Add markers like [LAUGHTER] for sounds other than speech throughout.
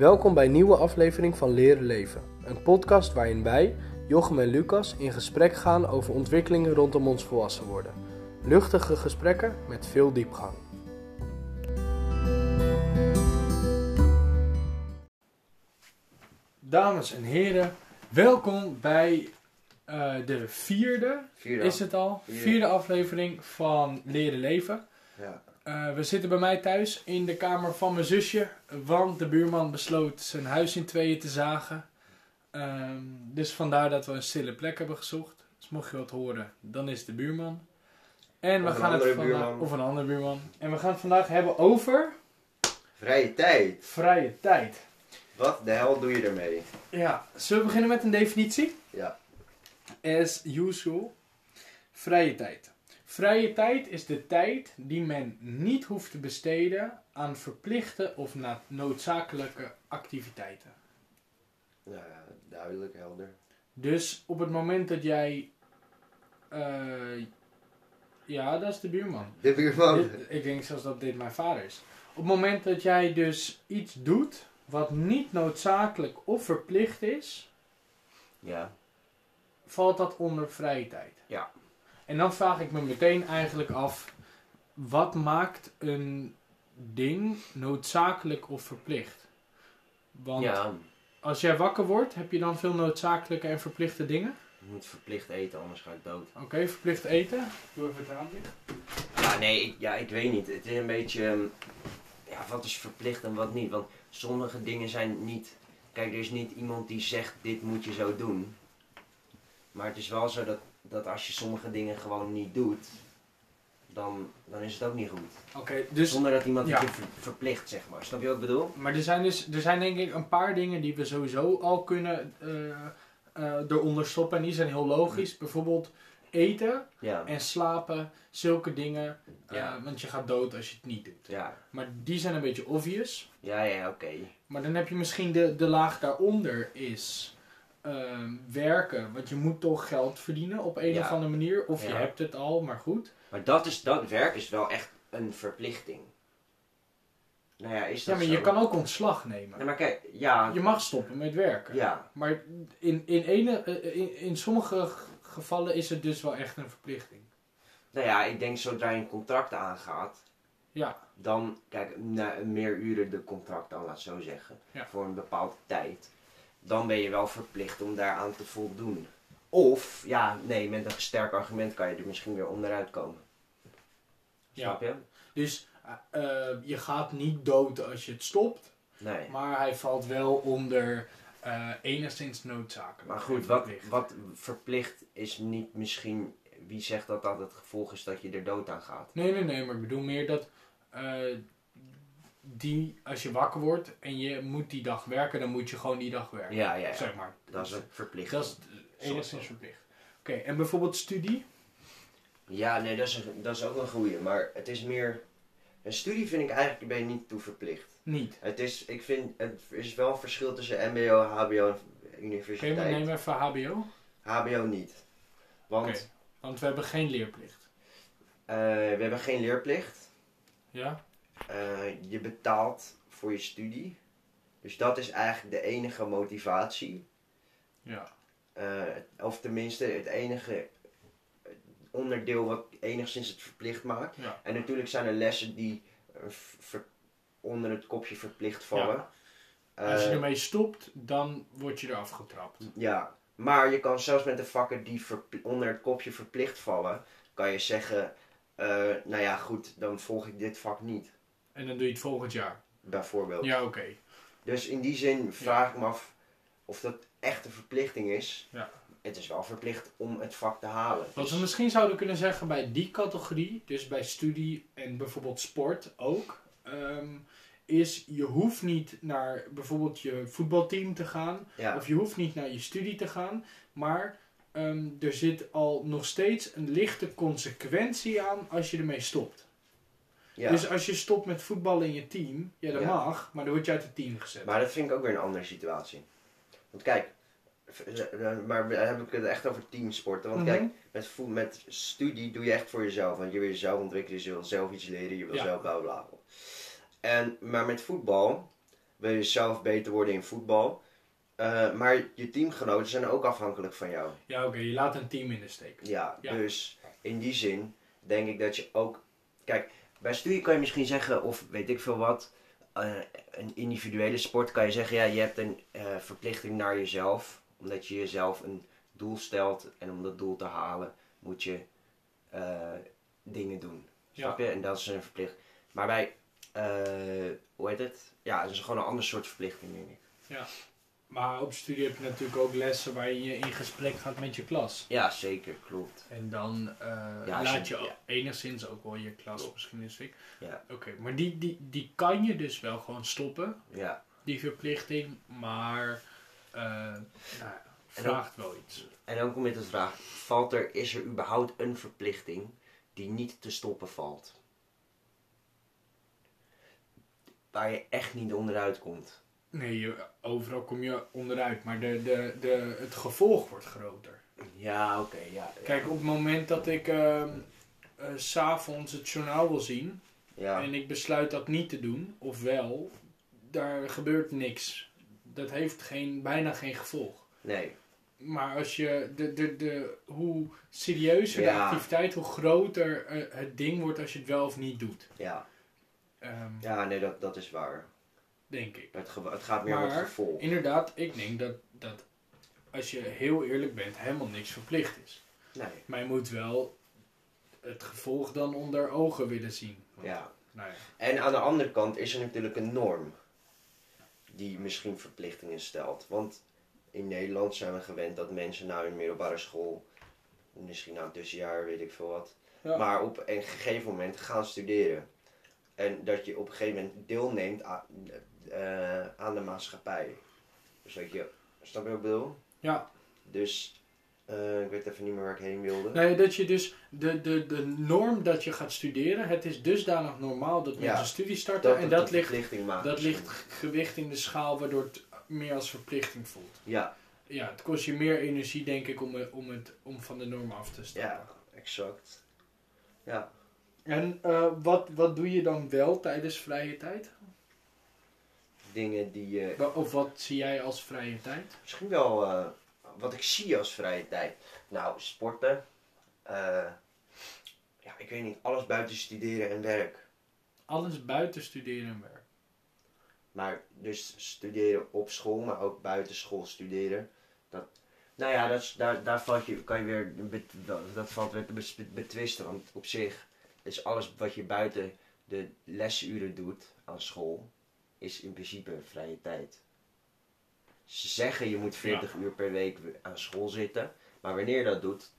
Welkom bij een nieuwe aflevering van Leren Leven. Een podcast waarin wij, Jochem en Lucas, in gesprek gaan over ontwikkelingen rondom ons volwassen worden. Luchtige gesprekken met veel diepgang. Dames en heren, welkom bij eh, de vierde, Vierde. is het al, Vierde. vierde aflevering van Leren Leven. Ja. Eh, we zitten bij mij thuis in de kamer van mijn zusje, want de buurman besloot zijn huis in tweeën te zagen. Ehm, dus vandaar dat we een stille plek hebben gezocht. Dus mocht je wat horen, dan is de buurman. En we Of gaan het vandaag, of een andere buurman. En we gaan het vandaag hebben over Vrije tijd. vrije tijd. Wat de hel doe je ermee? Ja, zullen we beginnen met een definitie? Ja. As usual. Vrije tijd. Vrije tijd is de tijd die men niet hoeft te besteden aan verplichte of noodzakelijke activiteiten. Ja, duidelijk, helder. Dus op het moment dat jij. eh, ja, dat is de buurman. De buurman. Dit- ik denk zelfs dat dit mijn vader is. Op het moment dat jij dus iets doet wat niet noodzakelijk of verplicht is, Ja. valt dat onder vrije tijd. Ja. En dan vraag ik me meteen eigenlijk af, wat maakt een ding noodzakelijk of verplicht? Want Ja, als jij wakker wordt, heb je dan veel noodzakelijke en verplichte dingen? je moet verplicht eten, anders ga ik dood. Oké, verplicht eten. Doe even het aanlicht. Ja, nee, ik, ja, ik weet niet. Het is een beetje... ehm, Ja, wat is verplicht en wat niet? Want sommige dingen zijn niet... Kijk, er is niet iemand die zegt, dit moet je zo doen. Maar het is wel zo dat, dat als je sommige dingen gewoon niet doet... Dan, dan is het ook niet goed. Oké, dus... Zonder dat iemand ja. het je ver- verplicht, zeg maar. Snap je wat ik bedoel? Maar er zijn dus, er zijn denk ik een paar dingen die we sowieso al kunnen eh, eronder stoppen. En die zijn heel logisch. Bijvoorbeeld eten Ja. en slapen, zulke dingen. Eh, Ja. want je gaat dood als je het niet doet. Ja, Maar die zijn een beetje obvious. ja, ja oké. Maar dan heb je misschien de, de laag daaronder is ehm, werken. Want je moet toch geld verdienen op een Ja. of andere manier. Of je Ja. hebt het al, maar goed. Maar dat, is, dat werk is wel echt een verplichting. Nou ja, is Ja, dat maar zo? je kan ook ontslag nemen. Nee, maar kijk, ja, Je mag stoppen met werken. ja, Maar in, in, ene, eh, in, in sommige gevallen is het dus wel echt een verplichting. nou ja, ik denk zodra je een contract aangaat, Ja, dan, kijk, na meer uren de contract dan, laat zo zeggen, Ja. voor een bepaalde tijd, dan ben je wel verplicht om daaraan te voldoen. Of, ja, nee, met een sterk argument kan je er misschien weer onderuit komen. Ja. Snap je? dus eh, eh, je gaat niet dood als je het stopt. Nee. Maar hij valt wel onder eh, enigszins noodzakelijk. Maar goed, wat, verplicht. wat verplicht is niet misschien. Wie zegt dat dat het gevolg is dat je er dood aan gaat? Nee, nee, nee, maar ik bedoel meer dat die, als je wakker wordt en je moet die dag werken, dan moet je gewoon die dag werken. Ja, ja, ja. Zeg maar. Dat is een verplicht. Dat is eh, enigszins verplicht. Oké, en bijvoorbeeld studie? Ja, nee, dat is, een- dat is ook een goeie. Maar het is meer. Een studie vind ik eigenlijk ben je niet toe verplicht. Niet. Het is, ik vind, het is wel een verschil tussen MBO, HBO en Oké, universiteit. maar neem even HBO. HBO niet. Want Oké. Want we hebben geen leerplicht. eh, we hebben geen leerplicht. Ja? Eh, je betaalt voor je studie. Dus dat is eigenlijk de enige motivatie. Ja. Eh, of tenminste het enige onderdeel wat enigszins het verplicht maakt. Ja. En natuurlijk zijn er lessen die eh, ver- onder het kopje verplicht vallen. Als je Eh, ermee stopt, dan word je eraf getrapt. ja, maar je kan zelfs met de vakken die onder het kopje verplicht vallen, kan je zeggen, eh, nou ja goed, dan volg ik dit vak niet, En dan doe je het volgend jaar. bijvoorbeeld. Ja, oké. Dus in die zin vraag ik me af of dat echt een verplichting is. Ja. Het is wel verplicht om het vak te halen. Wat we misschien zouden kunnen zeggen bij die categorie, dus bij studie en bijvoorbeeld sport ook, ehm, is je hoeft niet naar bijvoorbeeld je voetbalteam te gaan, ja. of je hoeft niet naar je studie te gaan, maar ehm, er zit al nog steeds een lichte consequentie aan als je ermee stopt. Ja. Dus als je stopt met voetballen in je team, ja dat Ja. mag, maar dan word je uit het team gezet. Maar dat vind ik ook weer een andere situatie. Want kijk, maar we- heb ik het echt over teamsporten. Want Mhm. kijk, met, vo- met studie doe je echt voor jezelf. Want je wil jezelf ontwikkelen, je wil zelf iets leren, je wil Ja. zelf bla bla bla. En, maar met voetbal wil je zelf beter worden in voetbal. Eh, maar je teamgenoten zijn ook afhankelijk van jou. Ja, oké, je laat een team in de steek. Ja, Ja. dus in die zin denk ik dat je ook. Kijk, bij studie kan je misschien zeggen, of weet ik veel wat. eh, een individuele sport kan je zeggen, ja, je hebt een eh, verplichting naar jezelf. Omdat je jezelf een doel stelt en om dat doel te halen moet je eh, dingen doen. Ja. Snap je? En dat is een verplicht. Maar bij, hoe heet het? Ja, het is gewoon een ander soort verplichting, denk ik. Maar op studie heb je natuurlijk ook lessen waar je in gesprek gaat met je klas. Ja, zeker, klopt. En dan eh, Ja, als je- laat je ja. enigszins ook wel je klas Klopt. misschien de steek. Ja. Oké, maar die, die, die kan je dus wel gewoon stoppen, Ja. die verplichting. Maar eh nou, vraagt wel iets. En dan kom je de vraag, valt er, is er überhaupt een verplichting die niet te stoppen valt? Waar je echt niet onderuit komt. Nee, je, overal kom je onderuit, maar de, de, de, het gevolg wordt groter. Ja, oké, ja. Kijk, op het moment dat ik eh, s s'avonds het journaal wil zien Ja, en ik besluit dat niet te doen, of wel, daar gebeurt niks. Dat heeft geen, bijna geen gevolg. nee. Maar als je de, de, de, hoe serieuzer de activiteit, hoe groter eh, het ding wordt als je het wel of niet doet. Ja, Ehm, ja nee, dat, dat is waar. Denk ik. Het, het gaat meer om het Maar, gevolg. Inderdaad, ik denk dat, dat als je heel eerlijk bent, helemaal niks verplicht is. Nee, Maar je moet wel het gevolg dan onder ogen willen zien. Want, ja. Nou ja. En aan de andere kant is er natuurlijk een norm die misschien verplichtingen stelt. Want in Nederland zijn we gewend dat mensen na hun middelbare school, misschien na een tussenjaar, weet ik veel wat, Ja. maar op een gegeven moment gaan studeren. En dat je op een gegeven moment deelneemt aan, eh, aan de maatschappij. Dus dat je, snap je wat ik bedoel? Ja. Dus, eh, ik weet even niet meer waar ik heen wilde. Nee, dat je dus de, de, de norm dat je gaat studeren, het is dusdanig normaal dat mensen Ja. studie starten. en dat ligt, dat ligt gewicht in de schaal waardoor het meer als verplichting voelt. Ja, Ja, het kost je meer energie denk ik om, om, het, om van de norm af te stappen. ja, exact. Ja. En eh, wat, wat doe je dan wel tijdens vrije tijd? Dingen die je Wa- Of wat zie jij als vrije tijd? Misschien wel eh, wat ik zie als vrije tijd. Nou, sporten. eh, ja, ik weet niet, alles buiten studeren en werk. Alles buiten studeren en werk. Maar dus studeren op school, maar ook buiten school studeren. Dat, nou ja, dat is, daar, daar valt je, kan je weer, dat, dat valt weer te betwisten. Want op zich is alles wat je buiten de lesuren doet aan school, is in principe vrije tijd. Ze zeggen je moet 40 uur per week aan school zitten, maar wanneer je dat doet,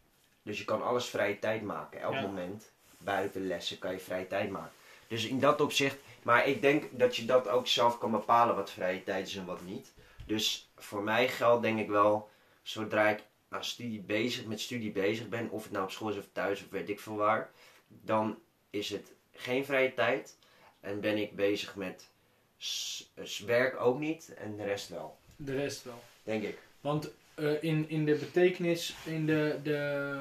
dus je kan alles vrije tijd maken. Elk Ja. moment buiten lessen kan je vrije tijd maken. Dus in dat opzicht, maar ik denk dat je dat ook zelf kan bepalen wat vrije tijd is en wat niet. Dus voor mij geldt denk ik wel, zodra ik aan studie bezig, met studie bezig ben, of het nou op school is of thuis of weet ik veel waar, dan is het geen vrije tijd en ben ik bezig met werk ook niet en de rest wel, De rest wel. denk ik. Want eh, in, in de betekenis, in de, de,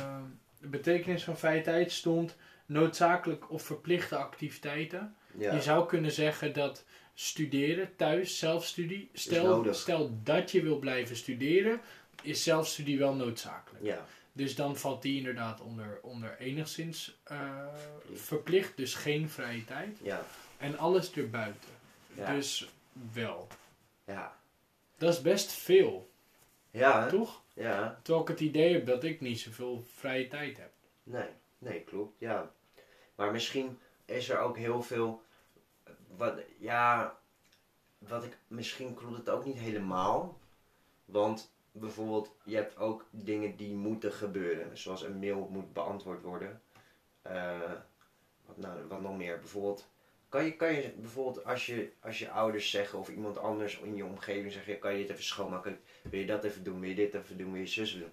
de betekenis van vrije tijd stond noodzakelijk of verplichte activiteiten. Ja, Je zou kunnen zeggen dat studeren, thuis, zelfstudie, stel, stel dat je wil blijven studeren, is zelfstudie wel noodzakelijk. ja, Dus dan valt die inderdaad onder, onder enigszins eh, verplicht, dus geen vrije tijd. ja, En alles erbuiten. Ja, Dus wel. ja. Dat is best veel, Ja, toch? ja, Terwijl ik het idee heb dat ik niet zoveel vrije tijd heb. nee, nee, klopt, ja. Maar misschien is er ook heel veel, wat, ja, wat ik, misschien klopt het ook niet helemaal. Want bijvoorbeeld, je hebt ook dingen die moeten gebeuren. Zoals een mail moet beantwoord worden. Eh, wat, nou, wat nog meer? Bijvoorbeeld, kan je, kan je bijvoorbeeld als je, als je ouders zeggen of iemand anders in je omgeving zegt, kan je dit even schoonmaken? Wil je dat even doen? Wil je dit even doen? Wil je zus doen?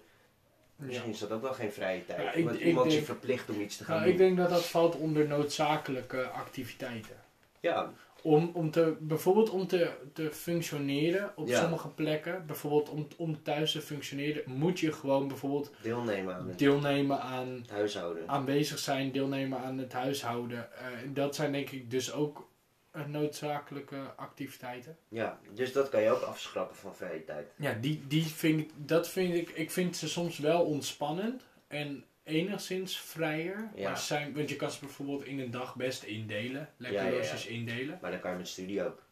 Misschien is dat ook wel geen vrije tijd. Ja, ik- want ik iemand je denk- verplicht om iets te gaan Nou, doen. ik denk dat dat valt onder noodzakelijke activiteiten. Ja, Om, om te, bijvoorbeeld om te, te functioneren op Ja. sommige plekken, bijvoorbeeld om, om thuis te functioneren, moet je gewoon bijvoorbeeld deelnemen aan het deelnemen aan huishouden. aanwezig zijn, deelnemen aan het huishouden. Eh, dat zijn denk ik dus ook eh, noodzakelijke activiteiten. Ja, dus dat kan je ook afschrappen van vrije tijd. Ja, die, die vind ik, dat vind ik, ik vind ze soms wel ontspannend en enigszins vrijer. Ja. Maar zijn, want je kan ze bijvoorbeeld in een dag best indelen, lekker Ja, ja, indelen. Maar dan kan je met studie ook.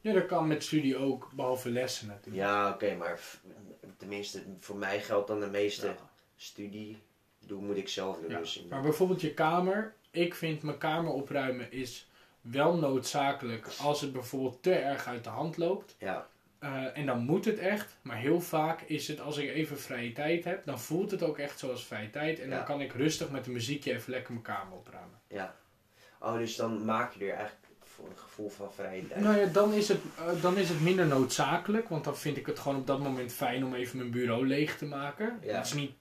Ja, dat kan met studie ook, behalve lessen natuurlijk. Ja, oké, maar tenminste, voor mij geldt dan de meeste studie. Doe moet ik zelf doen. Dus Maar bijvoorbeeld je kamer. Ik vind mijn kamer opruimen is wel noodzakelijk als het bijvoorbeeld te erg uit de hand loopt. ja, Eh, en dan moet het echt. Maar heel vaak is het als ik even vrije tijd heb, dan voelt het ook echt zoals vrije tijd. En Ja. dan kan ik rustig met een muziekje even lekker mijn kamer opruimen. ja. Oh, dus dan maak je er eigenlijk voor een gevoel van vrije tijd. Nou ja, dan is, het, eh, dan is het minder noodzakelijk. Want dan vind ik het gewoon op dat moment fijn om even mijn bureau leeg te maken. Ja. Dat is niet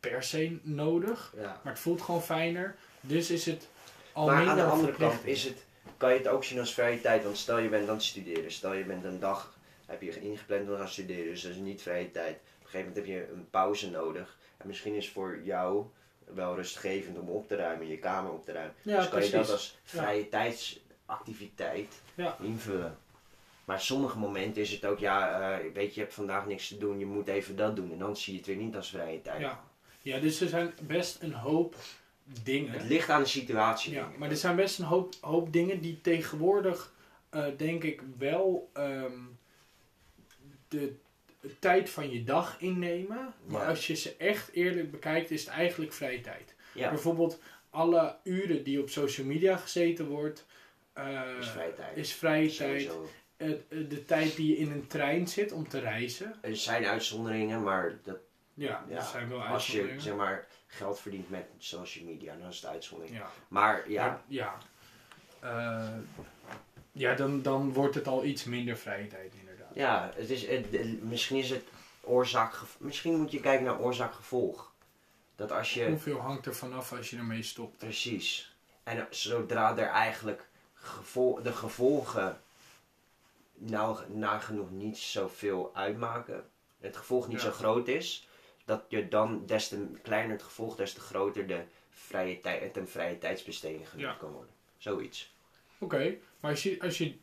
per se nodig. Ja. Maar het voelt gewoon fijner. Dus is het al Maar minder aan de andere kant is het, kan je het ook zien als vrije tijd. Want stel je bent aan het studeren. Stel je bent een dag, heb je ingepland om te gaan studeren. Dus dat is niet vrije tijd. Op een gegeven moment heb je een pauze nodig. En misschien is voor jou wel rustgevend om op te ruimen, je kamer op te ruimen. Ja, dus kan je dat als vrije tijdsactiviteit Ja. invullen. Maar sommige momenten is het ook, ja, eh, weet je, je hebt vandaag niks te doen, je moet even dat doen. En dan zie je het weer niet als vrije tijd. Ja. ja, dus er zijn best een hoop dingen. Het ligt aan de situatie. Ja, maar er zijn best een hoop, hoop dingen die tegenwoordig, eh, denk ik, wel ehm, de tijd van je dag innemen. Maar Ja. als je ze echt eerlijk bekijkt, is het eigenlijk vrije tijd. Ja, Bijvoorbeeld alle uren die op social media gezeten wordt, eh, is vrije tijd. is vrije tijd. Sowieso. Het- eh, de tijd die je in een trein zit om te reizen. Er zijn uitzonderingen, maar dat, Ja, Ja, dat zijn wel als je zeg maar, geld verdient met social media, dan is het uitzondering. Ja. Maar ja, Maar, ja. Eh, ja, dan, dan wordt het al iets minder vrije tijd. Ja het is, het, het- misschien is het oorzaak, misschien moet je kijken naar oorzaak-gevolg. Dat als je, Hoeveel hangt er vanaf als je ermee stopt? precies, en zodra er eigenlijk gevol, de gevolgen nou nagenoeg niet zoveel uitmaken, het gevolg niet Ja. zo groot is, dat je dan des te kleiner het gevolg, des te groter de vrije tijd, het een vrije tijdsbesteding genoemd Ja. kan worden. Zoiets. Oké, maar als je, als je,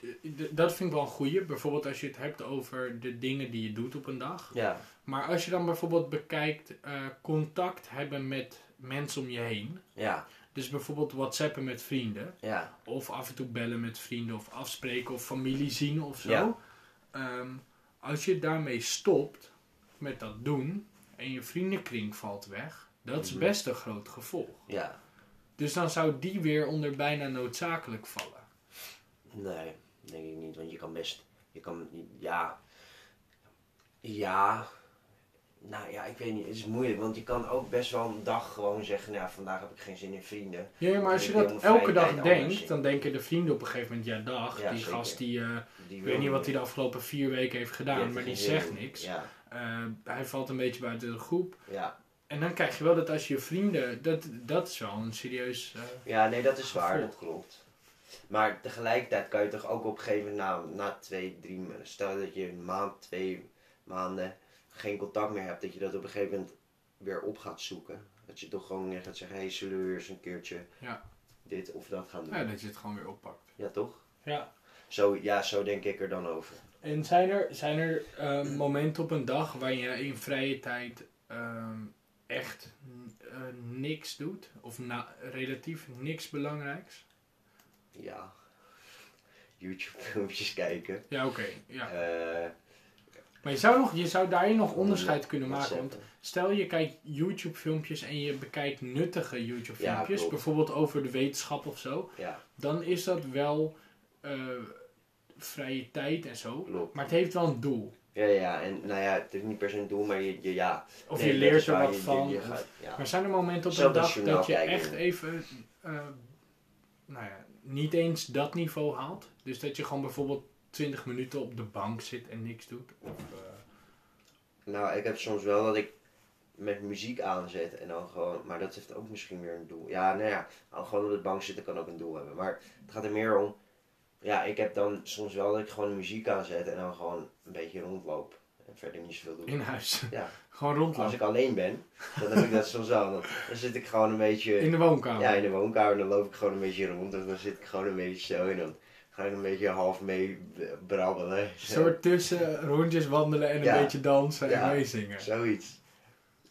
dat vind ik wel een goeie. Bijvoorbeeld als je het hebt over de dingen die je doet op een dag. Ja, Maar als je dan bijvoorbeeld bekijkt eh, contact hebben met mensen om je heen. ja, Dus bijvoorbeeld whatsappen met vrienden. ja. Of af en toe bellen met vrienden of afspreken of familie zien of zo. Ja. Ehm, als je daarmee stopt met dat doen en je vriendenkring valt weg, dat is Mhm. best een groot gevolg. Ja, Dus dan zou die weer onder bijna noodzakelijk vallen. Nee, denk ik niet. Want je kan best, je kan, ja, ja, nou ja, ik weet niet, het is moeilijk. Want je kan ook best wel een dag gewoon zeggen, nou, vandaag heb ik geen zin in vrienden. Ja, maar als je dat elke dag denkt, dan denken de vrienden op een gegeven moment, ja dag, Ja, die zeker. gast die, eh, Die ik weet niet wat hij de afgelopen vier weken heeft gedaan, maar die zegt niks. Ja, Eh, hij valt een beetje buiten de groep. ja. En dan krijg je wel dat als je vrienden, dat, dat is wel een serieus... eh, ja, nee, dat is waar, dat klopt. Maar tegelijkertijd kan je toch ook op een gegeven moment, nou, na twee, drie maanden, stel dat je een maand, twee maanden geen contact meer hebt, dat je dat op een gegeven moment weer op gaat zoeken. Dat je toch gewoon weer gaat zeggen, hé, hey, zullen we weer eens een keertje Ja. dit of dat gaan doen? ja, dat je het gewoon weer oppakt. Ja, toch? Ja. Zo, ja, zo denk ik er dan over. En zijn er, zijn er eh, momenten op een dag waar je in vrije tijd ehm, echt eh, niks doet? Of na, relatief niks belangrijks? Ja. YouTube filmpjes kijken. Ja, oké. ja. Eh, Maar je zou, nog, je zou daarin nog onderscheid kunnen maken. Want stel je kijkt YouTube filmpjes en je bekijkt nuttige YouTube Ja, filmpjes. klopt. bijvoorbeeld over de wetenschap of zo. Ja, Dan is dat wel eh, vrije tijd en zo. klopt. Maar het heeft wel een doel. Ja, ja, en nou ja, het is niet per se een doel, maar je, je ja. Of Nee, je leert er wat je- van. je gaat- ja. Maar zijn er momenten op een dag dat je kijken. echt even, eh, nou ja, niet eens dat niveau haalt? Dus dat je gewoon bijvoorbeeld 20 minuten op de bank zit en niks doet? Of, eh, Nou, ik heb soms wel dat ik met muziek aanzet en dan gewoon, maar dat heeft ook misschien weer een doel. Ja, nou ja, gewoon op de bank zitten kan ook een doel hebben. Maar het gaat er meer om, ja, ik heb dan soms wel dat ik gewoon muziek aanzet en dan gewoon een beetje rondloop. Verder niet zoveel doe. in huis. Ja, [LAUGHS] gewoon als rondlopen. ik alleen ben, dan heb ik dat soms wel. Dan, dan zit ik gewoon een beetje... In de woonkamer. Ja, in de woonkamer dan loop ik gewoon een beetje rond. En dan zit ik gewoon een beetje zo. En dan ga je een beetje half mee brabbelen. Een soort tussen rondjes wandelen en een Ja. beetje dansen Ja. en meezingen. Zoiets.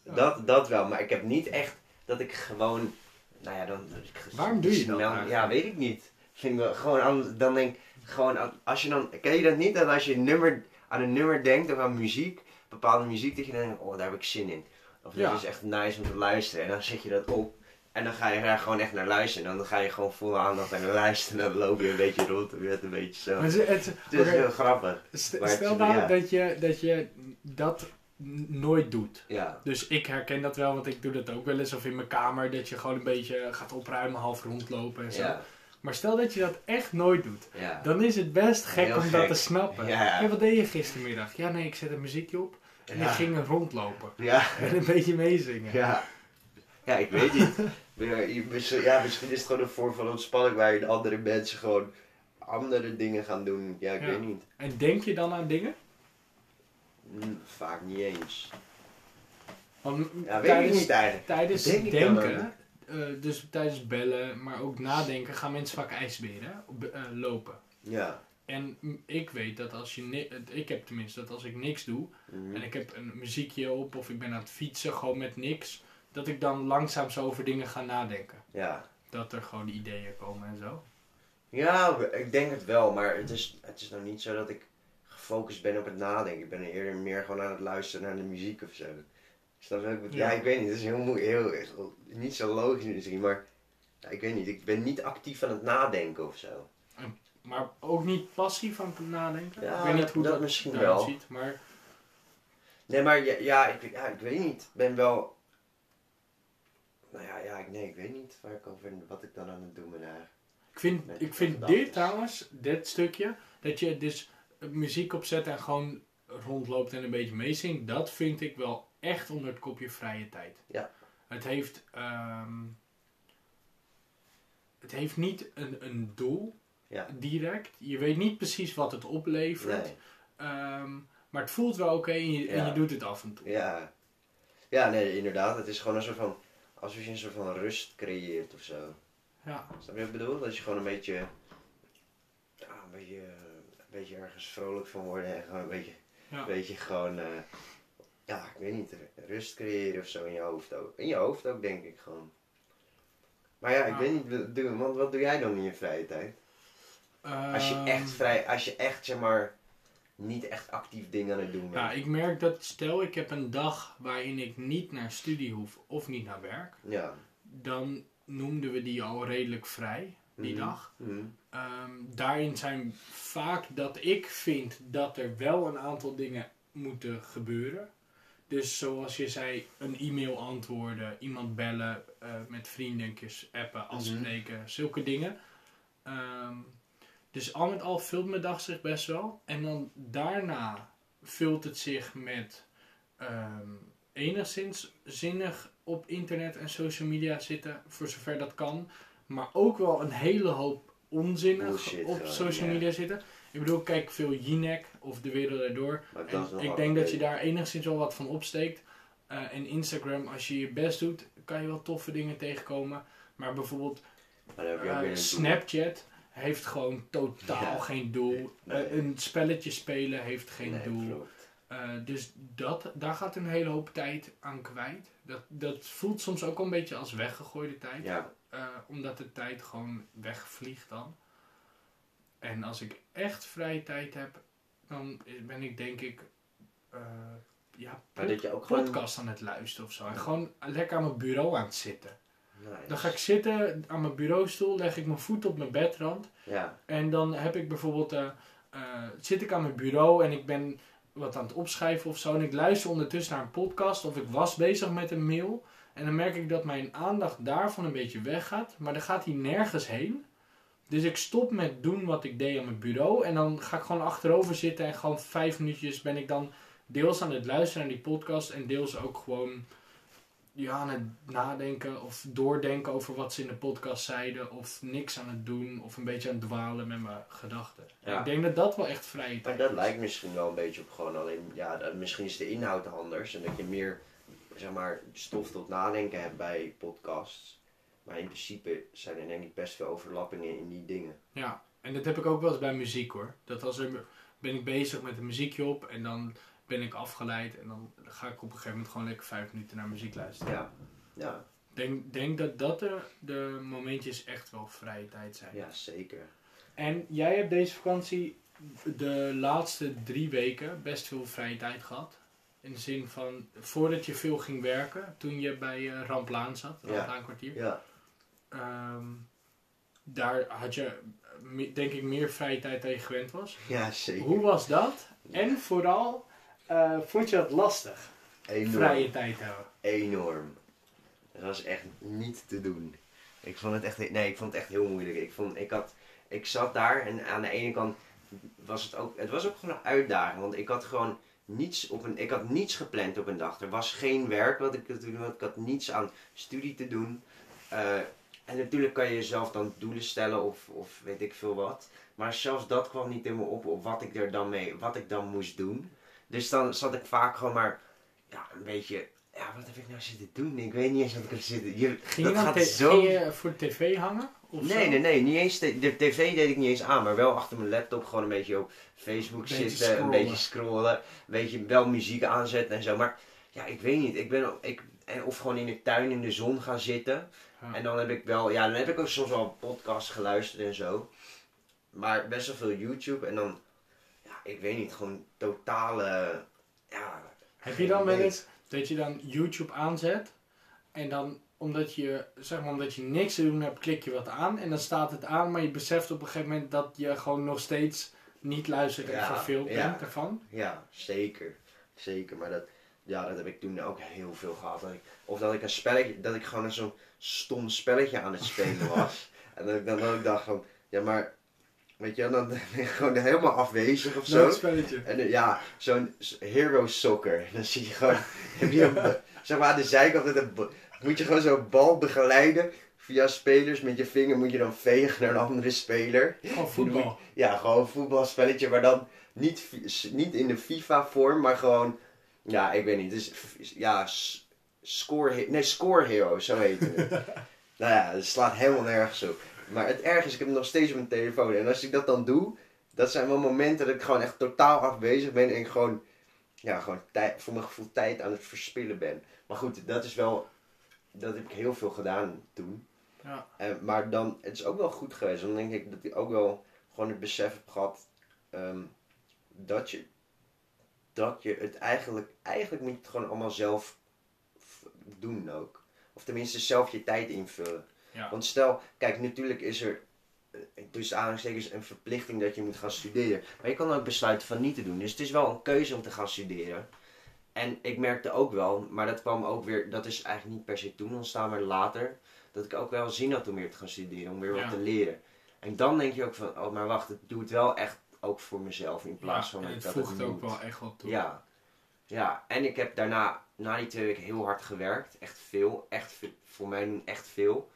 Ja. Dat, dat wel, maar ik heb niet echt dat ik gewoon, nou ja, dan... ik- Waarom doe je dat eigenlijk? Ja, weet ik niet. Vind ik wel, gewoon, dan denk ik, gewoon, als je dan, ken je dat niet, dat als je nummer, aan een nummer denkt of aan muziek, bepaalde muziek, dat je dan denkt, oh, daar heb ik zin in. Of dat Ja. is echt nice om te luisteren. En dan zet je dat op. En dan ga je er gewoon echt naar luisteren. En dan ga je gewoon volle aandacht naar luisteren. En dan loop je een beetje rond en werd een beetje zo. Maar het, het, Het is heel grappig. st- stel nou ja. dat, je, dat je dat nooit doet. Ja. Dus ik herken dat wel, want ik doe dat ook wel eens. Of in mijn kamer, dat je gewoon een beetje gaat opruimen, half rondlopen en zo. Ja. Maar stel dat je dat echt nooit doet. Ja. Dan is het best gek Heel om dat te snappen. Ja. wat deed je gistermiddag? Ja, nee, ik zet een muziekje op en ik ging rondlopen. En een beetje meezingen. Ja. Ja, ik weet niet. [LAUGHS] Ja, je- misschien- Ja, misschien is het gewoon een vorm van ontspanning waar andere mensen gewoon andere dingen gaan doen. Ja, ik weet niet. En denk je dan aan dingen? Hm, Vaak niet eens. Want Ja, weet ik niet eigenlijk. Tijdens Denk denken, eh, dus tijdens bellen, maar ook nadenken, gaan mensen vaak ijsberen eh, lopen. Ja. En ik weet dat als je, ni- ik heb tenminste dat als ik niks doe, Mhm. en ik heb een muziekje op of ik ben aan het fietsen, gewoon met niks, dat ik dan langzaam zo over dingen ga nadenken. Ja. Dat er gewoon ideeën komen en zo. Ja, ik denk het wel, maar het is, het is nou niet zo dat ik gefocust ben op het nadenken. Ik ben eerder meer gewoon aan het luisteren naar de muziek of zo. Snap je wat ik bedoel? Ja, Ja. ik weet niet, het is heel, moe- heel, niet zo logisch misschien, maar ja, ik weet niet, ik ben niet actief aan het nadenken of zo. Maar ook niet passief aan het nadenken. Ja, ik weet niet hoe dat dat, misschien wel. ziet, maar Nee, maar ja, ja, ik, ja, ik weet niet. Ik ben wel. Nou ja, ja, ik- nee, ik weet niet waar ik over, wat ik dan aan het doen ben eigenlijk. ik vind, ik vind dit trouwens, dit stukje, dat je dus muziek opzet en gewoon rondloopt en een beetje meezingt, dat vind ik wel echt onder het kopje vrije tijd. Ja. Het heeft, ehm, het heeft niet een, een doel Ja. direct. Je weet niet precies wat het oplevert. Nee. Ehm, maar het voelt wel oké en, je- en Ja. je doet het af en toe. Ja. Ja, nee, inderdaad. Het is gewoon een soort van. Alsof je een soort van rust creëert of zo. Ja. Snap je wat ik bedoel? Dat je gewoon een beetje. Een beetje. Een beetje ergens vrolijk van worden en gewoon een beetje. Ja. Een beetje gewoon. eh, ja, ik weet niet. Rust creëren of zo in je hoofd ook. In je hoofd ook, denk ik gewoon. Maar ja, ik weet niet, wat doe- want wat doe jij dan in je vrije tijd? Als je Ehm, echt vrij, als je echt zeg maar niet echt actief dingen aan het doen bent. Ja, ik merk dat stel ik heb een dag waarin ik niet naar studie hoef of niet naar werk, Ja. dan noemden we die al redelijk vrij, die Mhm. dag. Mhm. Ehm, daarin zijn vaak dat ik vind dat er wel een aantal dingen moeten gebeuren. Dus zoals je zei, een e-mail antwoorden, iemand bellen, eh, met vriendentjes appen, afspreken, zulke dingen. Ehm, dus al met al vult mijn dag zich best wel. En dan daarna vult het zich met ehm, enigszins zinnig op internet en social media zitten, voor zover dat kan. Maar ook wel een hele hoop onzinnig Bullshit op social media zitten. Ik bedoel, kijk veel Jinek of De Wereld Erdoor. En ik denk dat je daar enigszins wel wat van opsteekt. Eh, en Instagram, als je je best doet, kan je wel toffe dingen tegenkomen. Maar bijvoorbeeld eh. Snapchat heeft gewoon totaal Ja. geen doel. Nee. Eh, een spelletje spelen heeft geen Nee, doel. dus dat, daar gaat een hele hoop tijd aan kwijt. Dat, dat voelt soms ook een beetje als weggegooide tijd. Ja, Eh, omdat de tijd gewoon wegvliegt dan. En als ik echt vrije tijd heb, dan ben ik denk ik eh, ja, je ook gewoon... podcast aan het luisteren of zo. En gewoon lekker aan mijn bureau aan het zitten. Nice. Dan ga ik zitten aan mijn bureaustoel, leg ik mijn voet op mijn bedrand. Ja, En dan heb ik bijvoorbeeld, eh, zit ik aan mijn bureau en ik ben wat aan het opschrijven of zo. En ik luister ondertussen naar een podcast of ik was bezig met een mail. En dan merk ik dat mijn aandacht daarvan een beetje weggaat. Maar dan gaat hij nergens heen. Dus ik stop met doen wat ik deed aan mijn bureau. En dan ga ik gewoon achterover zitten en gewoon vijf minuutjes ben ik dan deels aan het luisteren naar die podcast. En deels ook gewoon ja, aan het nadenken of doordenken over wat ze in de podcast zeiden. Of niks aan het doen of een beetje aan het dwalen met mijn gedachten. Ja. Ik denk dat dat wel echt vrije maar tijd dat is. lijkt misschien wel een beetje op gewoon alleen... Ja, dat, misschien is de inhoud anders en dat je meer, zeg maar, stof tot nadenken hebt bij podcasts. Maar in principe zijn er denk ik best veel overlappingen in die dingen. Ja, En dat heb ik ook wel eens bij muziek hoor. Dat als er ben ik bezig met een muziekje op en dan ben ik afgeleid en dan ga ik op een gegeven moment gewoon lekker vijf minuten naar muziek luisteren. Ja. Ja, Denk, denk dat dat de, de momentjes echt wel vrije tijd zijn. ja zeker. En jij hebt deze vakantie de laatste drie weken best veel vrije tijd gehad. In de zin van, voordat je veel ging werken, toen je bij eh, Ramplaan zat, Ja. Ramplaan kwartier. Ja. Ehm, daar had je, eh, denk ik, meer vrije tijd dan je gewend was. Ja, zeker. Hoe was dat? En vooral, eh, vond je dat lastig, Enorm. vrije tijd hebben? Enorm. Dat was echt niet te doen. Ik vond het echt, nee, ik vond het echt heel moeilijk. Ik, vond, ik, had, ik zat daar en aan de ene kant was het ook, het was ook gewoon een uitdaging. Want ik had gewoon niets op een, ik had niets gepland op een dag. Er was geen werk wat ik te doen had. Ik had niets aan studie te doen. Eh, en natuurlijk kan je jezelf dan doelen stellen of, of weet ik veel wat. Maar zelfs dat kwam niet in me op, op wat ik er dan mee, wat ik dan moest doen. Dus dan zat ik vaak gewoon maar, ja, een beetje, ja, wat heb ik nou zitten doen? Ik weet niet eens wat ik heb zitten. Je, Ging je, dat dan gaat zo. ging je voor de tv hangen? Of Nee, zo? nee, nee, niet eens. De, de tv deed ik niet eens aan, maar wel achter mijn laptop gewoon een beetje op Facebook Beetje zitten, een beetje scrollen, een beetje wel muziek aanzetten en zo. Maar ja, ik weet niet. Ik ben, ik, of gewoon in de tuin in de zon gaan zitten. Ja. En dan heb ik wel, ja, dan heb ik ook soms wel podcasts geluisterd en zo. Maar best wel veel YouTube en dan, ik weet niet, gewoon totale, ja. Heb je dan wel eens dat je dan YouTube aanzet en dan omdat je, zeg maar, omdat je niks te doen hebt, klik je wat aan en dan staat het aan, maar je beseft op een gegeven moment dat je gewoon nog steeds niet luistert en Ja, verveeld ja. bent ervan? Ja, zeker. Zeker, maar dat, ja, dat heb ik toen ook heel veel gehad. Dat ik, of dat ik een spelletje, dat ik gewoon zo'n stom spelletje aan het spelen [LAUGHS] was. en dat ik dan ook dacht van, ja maar, weet je, dan ben je gewoon helemaal afwezig of zo. Spelletje. En eh, ja, zo'n hero soccer. [LAUGHS] Dan zie je gewoon, heb je een, [LAUGHS] zeg maar aan de zijkant, een, moet je gewoon zo'n bal begeleiden. Via spelers, met je vinger moet je dan vegen naar een andere speler. Gewoon voetbal. Ja, gewoon een voetbalspelletje, maar dan niet, niet in de FIFA-vorm, maar gewoon, ja, ik weet niet. Dus ja, score, nee, score hero, zo heet het. [LAUGHS] nou ja, het slaat helemaal nergens op. Maar het erg is, ik heb hem nog steeds op mijn telefoon. En als ik dat dan doe, dat zijn wel momenten dat ik gewoon echt totaal afwezig ben en ik gewoon, ja, gewoon tijd, voor mijn gevoel tijd aan het verspillen ben. Maar goed, dat is wel, dat heb ik heel veel gedaan toen. Ja. En, maar dan, het is ook wel goed geweest. Dan denk ik dat ik ook wel gewoon het besef heb gehad ehm, dat je, dat je het eigenlijk, eigenlijk moet je het gewoon allemaal zelf doen ook. Of tenminste zelf je tijd invullen. Ja. Want stel, kijk, natuurlijk is er tussen aanhalingstekens een verplichting dat je moet gaan studeren. Maar je kan ook besluiten van niet te doen. Dus het is wel een keuze om te gaan studeren. En ik merkte ook wel, maar dat kwam ook weer, dat is eigenlijk niet per se toen ontstaan, maar later, dat ik ook wel zin had om weer te gaan studeren, om weer Ja. wat te leren. En dan denk je ook van, oh maar wacht, ik doe het wel echt ook voor mezelf in plaats Ja, van het dat voegt het ook wel echt wel toe. Ja. ja, en ik heb daarna, na die twee weken, heel hard gewerkt. Echt veel. Echt, voor mij doen echt veel.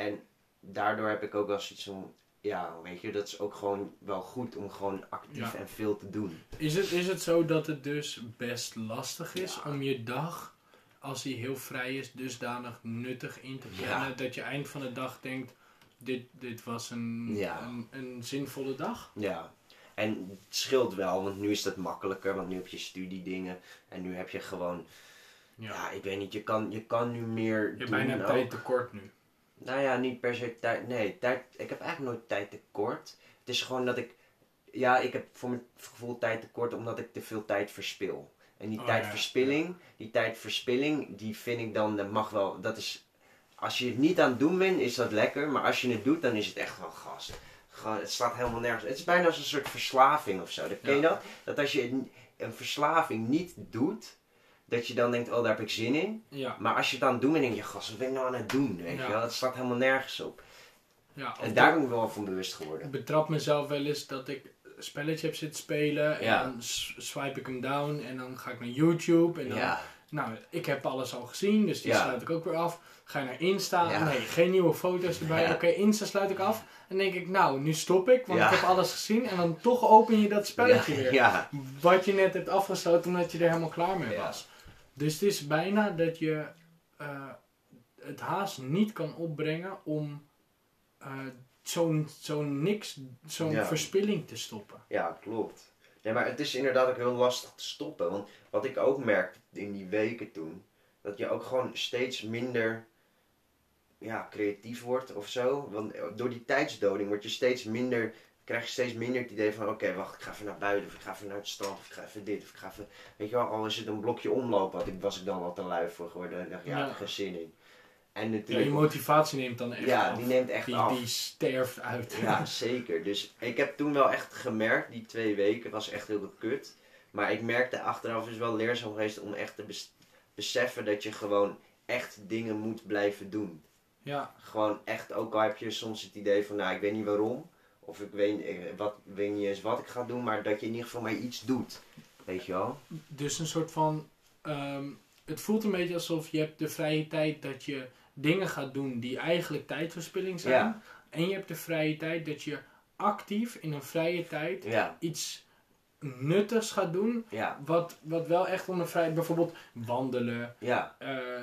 En daardoor heb ik ook wel zoiets van, ja, weet je, dat is ook gewoon wel goed om gewoon actief Ja. en veel te doen. Is, het, is het zo dat het dus best lastig is Ja. om je dag, als die heel vrij is, dusdanig nuttig in te plannen Ja. dat je eind van de dag denkt, dit, dit was een, een, een zinvolle dag? Ja. En het scheelt wel, want nu is dat makkelijker, want nu heb je studiedingen en nu heb je gewoon, Ja. ik weet niet, je kan, je kan nu meer je hebt bijna tijd tekort nu. Nou ja, niet per se tijd. Nee, tijd. Ik heb eigenlijk nooit tijd tekort. Het is gewoon dat ik. Ja, ik heb voor mijn gevoel tijd tekort omdat ik te veel tijd verspil. En die Oh, tijdverspilling, die tijdverspilling, die vind ik dan, dat mag wel. Dat is. Als je het niet aan het doen bent, is dat lekker. Maar als je het doet, dan is het echt wel gas. Gewoon, het slaat helemaal nergens. Het is bijna als een soort verslaving of zo. Dat ken je Ja. dat? Dat als je een- een verslaving niet doet, dat je dan denkt, oh daar heb ik zin in. Ja. Maar als je het aan het doen bent, denk je, gast, wat ben ik nou aan het doen? Weet Ja. je wel? Het slaat helemaal nergens op. ja En daar ben ik wel van bewust geworden. Ik betrap mezelf wel eens dat ik een spelletje heb zitten spelen en Ja. dan swipe ik hem down en dan ga ik naar YouTube en dan Ja, Nou, ik heb alles al gezien, dus die sluit ik ook weer af. Ga je naar Insta? Nee, geen nieuwe foto's erbij. Oké, Insta sluit ik af. En denk ik, nou, nu stop ik, want ik heb alles gezien. En dan toch open je dat spelletje weer. Wat je net hebt afgesloten omdat je er helemaal klaar mee was. Dus het is bijna dat je eh, het haast niet kan opbrengen om eh, zo'n zo'n niks, zo'n Ja. verspilling te stoppen. Ja, klopt. Nee, maar het is inderdaad ook heel lastig te stoppen. Want wat ik ook merkte in die weken toen, dat je ook gewoon steeds minder ja, creatief wordt of zo. Want door die tijdsdoding word je steeds minder, krijg je steeds minder het idee van oké, wacht, ik ga even naar buiten, of ik ga even naar het strand, of ik ga even dit, of ik ga even, weet je wel, al is het een blokje omlopen, had was ik dan al te lui voor geworden. Ik dacht, ja, Ja. geen zin in. En Ja, je natuurlijk, motivatie neemt dan echt ja, af. die neemt echt die, af. die sterft uit. Ja, zeker. Dus ik heb toen wel echt gemerkt, die twee weken was echt heel kut. Maar ik merkte achteraf is wel leerzaam geweest om echt te bes- beseffen dat je gewoon echt dingen moet blijven doen. ja. Gewoon echt, ook al heb je soms het idee van, nou ik weet niet waarom. Of ik weet, eh, wat, weet niet eens wat ik ga doen, maar dat je in ieder geval maar iets doet. Weet je wel? Dus een soort van. ehm, het voelt een beetje alsof je hebt de vrije tijd dat je dingen gaat doen die eigenlijk tijdverspilling zijn. Ja. En je hebt de vrije tijd dat je actief in een vrije tijd Ja, iets nuttigs gaat doen. ja, Wat, wat wel echt onder vrij, bijvoorbeeld wandelen, ja, eh, eh,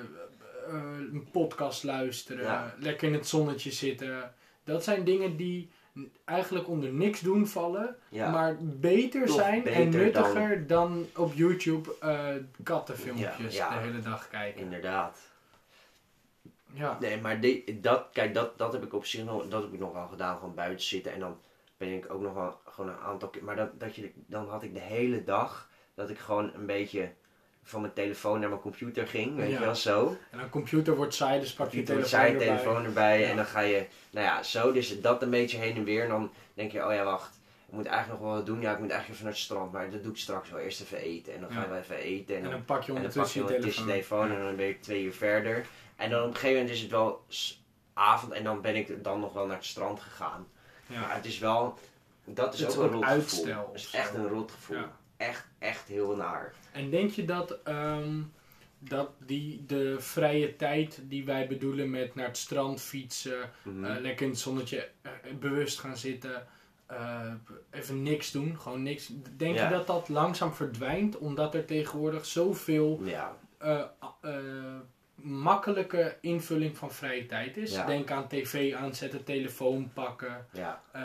een podcast luisteren, lekker in het zonnetje zitten. Dat zijn dingen die eigenlijk onder niks doen vallen, ja. maar beter Toch zijn en nuttiger dan, op YouTube eh, kattenfilmpjes Ja, ja. de hele dag kijken. Inderdaad. Ja, Nee, maar die, dat, kijk, dat, dat heb ik op zich nog, dat heb ik nog wel gedaan, gewoon buiten zitten. En dan ben ik ook nog wel gewoon een aantal keer, maar dat, dat je, dan had ik de hele dag dat ik gewoon een beetje van mijn telefoon naar mijn computer ging, weet Ja. je wel, zo. en een computer wordt saai, dus pak je telefoon zij erbij. telefoon erbij Ja. en dan ga je, nou ja, zo, dus dat een beetje heen en weer. En dan denk je, oh ja, wacht, ik moet eigenlijk nog wel wat doen. Ja, ik moet eigenlijk even naar het strand, maar dat doe ik straks wel. Eerst even eten en dan gaan we even eten. En En dan pak je ondertussen je telefoon. telefoon en dan ben ik twee uur verder. En dan op een gegeven moment is het wel avond en dan ben ik dan nog wel naar het strand gegaan. Ja. Maar het is wel, dat is Het ook is een ook rot uitstel gevoel. of Het is echt een rot gevoel. Ja. Echt, echt heel naar. En denk je dat, ehm, dat die, de vrije tijd die wij bedoelen met naar het strand fietsen, Mhm. eh, lekker in het zonnetje eh, bewust gaan zitten, eh, even niks doen, gewoon niks. Denk Ja. je dat dat langzaam verdwijnt omdat er tegenwoordig zoveel ja, makkelijke invulling van vrije tijd is? Ja. Denk aan tv aanzetten, telefoon pakken,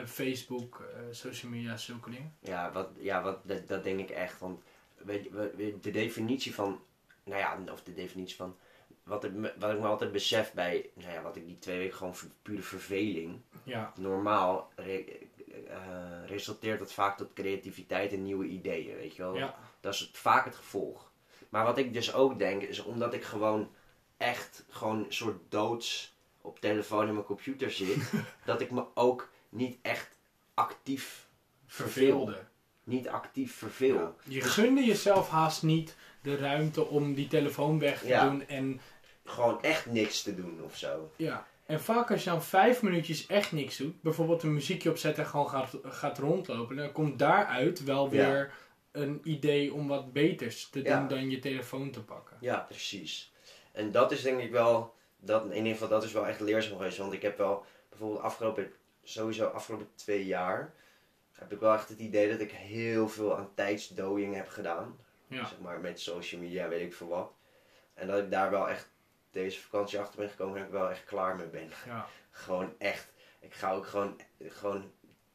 Facebook, social media, zulke dingen. ja, wat, ja wat, dat, dat denk ik echt. Want weet je, we- we- de definitie van, nou ja, of de definitie van, wat, ik me- wat ik me altijd besef bij, nou ja, wat ik die twee weken gewoon pure verveling. Ja, normaal re- eh, resulteert dat vaak tot creativiteit en nieuwe ideeën, weet je wel. ja, Dat is het- vaak het gevolg. Maar wat ik dus ook denk, is omdat ik gewoon echt gewoon een soort doods op telefoon en mijn computer zit, [LAUGHS] dat ik me ook niet echt actief verveel. verveelde. Niet actief verveel. Je gunde jezelf haast niet de ruimte om die telefoon weg te Ja. doen. En, Gewoon echt niks te doen of zo. ja. en vaak als je dan vijf minuutjes echt niks doet, bijvoorbeeld een muziekje opzetten en gewoon gaat, gaat rondlopen, dan komt daaruit wel Ja. weer een idee om wat beters te doen Ja. dan je telefoon te pakken. Ja, precies. En dat is denk ik wel, dat, in ieder geval dat is wel echt leerzaam geweest. Want ik heb wel bijvoorbeeld afgelopen, sowieso afgelopen twee jaar, heb ik wel echt het idee dat ik heel veel aan tijdsdooiing heb gedaan. Ja. Zeg maar met social media, weet ik veel wat. En dat ik daar wel echt deze vakantie achter ben gekomen en ik wel echt klaar mee ben. Ja. Gewoon echt. Ik ga ook gewoon, gewoon,